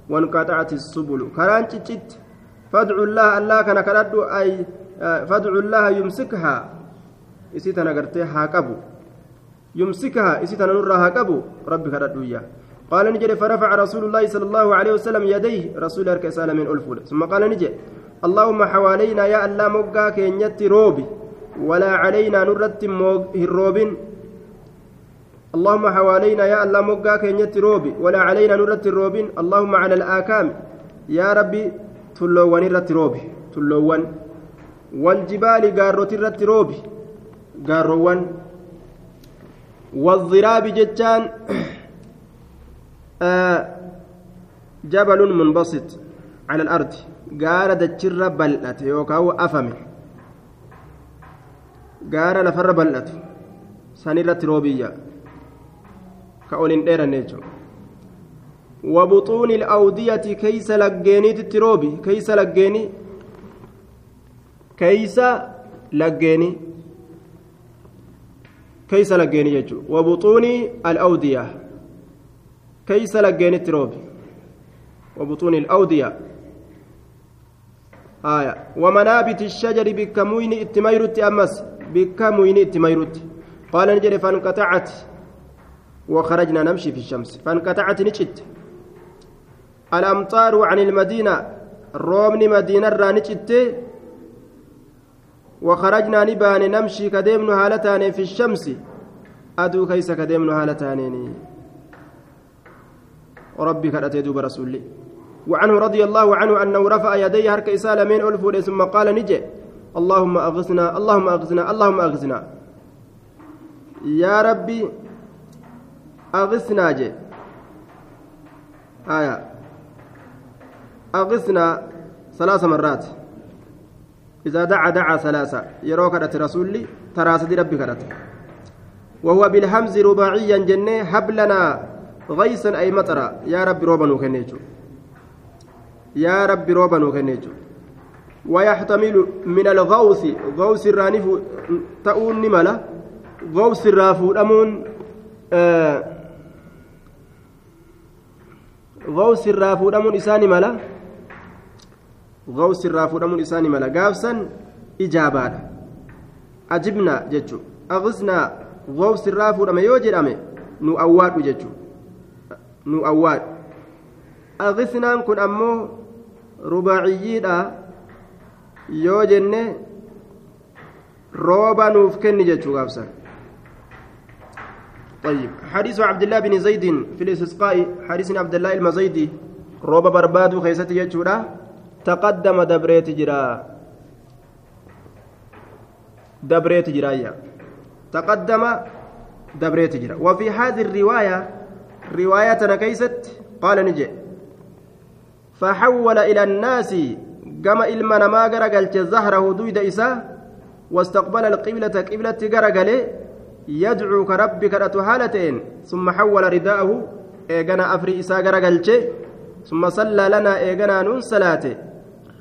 وانقطعت السبل. كران تشت فادعوا الله الله كان كردو أي فادعوا الله يمسكها. إسيتنا قرتي هاكبو يمسكها. إسيتنا نرى هاكبو ربي كردو إياه قال نجري فرفع رسول الله صلى الله عليه وسلم يديه. رسول الله كسال من ألفول ثم قال نجي اللهم حوالينا يا الله مقا كينيت روبي. ولا علينا نرت الروبين اللهم حوالينا يا الله مقا كينيت روبي ولا علينا نرت الروبين. اللهم على الآكام. يا ربي تلوان الرت روبي. تلوان والجبال قاروت الرت روبي. قاروان والضراب جتان. آه جبل منبسط على الأرض. قال دجر بلأت. يوكاو أفمه قال لفر بلأت. سنرة روبية كأولين دير النجو وبطون الأودية كيس لقيني تتروبي كيس لقيني كيس لقيني كيس لقيني يجو. وبطون الأودية كيس لقيني تروبي وبطون الأودية. آية. ومنابت الشجر بكموين اتميرت أمس بكموين اتميرت. قال نجري فانقطعت. وخرجنا نمشي في الشمس. فانقطعت نجت الأمطار عن المدينة رومني مدينة رانجت وخرجنا نبان نمشي كديمن هالتان في الشمس. أدو كيس كديمن هالتانين ربي كرأتي دوب رسولي وعنه رضي الله عنه أنه رفع يديه هرك إسالة من ألفون ثم قال نجي. اللهم أغثنا اللهم أغثنا اللهم أغثنا. يا ربي أغثنا جي. آية. أغثنا ثلاث مرات. إذا دعا دعا ثلاثة. يروك رسولي تراسد ربي كرت وهو بالهمز رباعيا جنة هب لنا أي مطرا يا رب روبا نوكنيجو يا رب روبا نوكنيجو ويحتمل من الغوث غوث الرانف تؤون نملة غوث الرافو أمون آه غوث الرافو أمون إساني ملا غوث الرافو أمون إساني ملا قافسا إجابة أجبنا جتشو أغسنا غوث الرافو أما يوجد أمي awwaadhu jechuudha nu awwaadhu agisnaan kun ammoo rubaaciyyiidha yoo jenne rooba nuuf kenni jechuu gaabsan طيب. حديث عبد الله بن زيد في الاستسقاء حديث عبد الله المزيدي روبا بربادو خيستي يجورا تقدم دبريت جرا. دبريت جرايا تقدم دبريت جرا. وفي هذه الرواية رواية كيست قال نجي. فحول إلى الناس كما إلما ما قرقلت زهره دويد إساه واستقبل القبلة قبلة قرقلة يدعو كربك رتهالتين ثم حول رداءه إيغنا أفري إسا قرقلت ثم صلى لنا إيغنا نون صلاته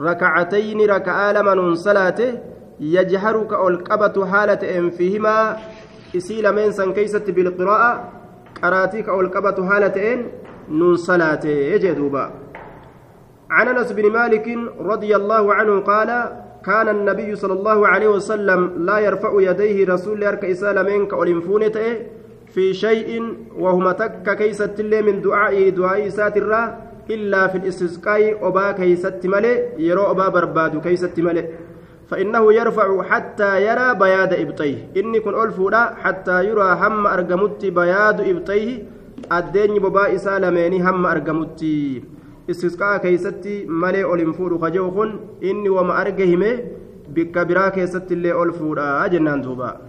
ركعتين ركعة لما نون صلاته يجهر كالقبة هالتين فيهما bilqiraa'a qaraatii ka ol qabatu haala ta'een nuun salaatee jee duuba عن أنس بن مالك رضي الله عنه قال كان النبي صلى الله عليه وسلم لا يرفع يديه رسول إسالة منك أولنفونة في شيء وهما تك كيست من دعائه دعائه ساترا إلا في الاستسقاء أبا كيست ملئ يرى أبا برباد كيست ملئ فإنه يرفع حتى يرى بياض إبطيه. إني كن ألفودا حتى يرى هم أرجمت بياض إبطيه. الدين ببا إسالميني هم أرجمت استسقاء كيستي ملي أولنفود خجوخن إني وما أرجهمه بك برا كيستي اللي ألفودا جنان دوبا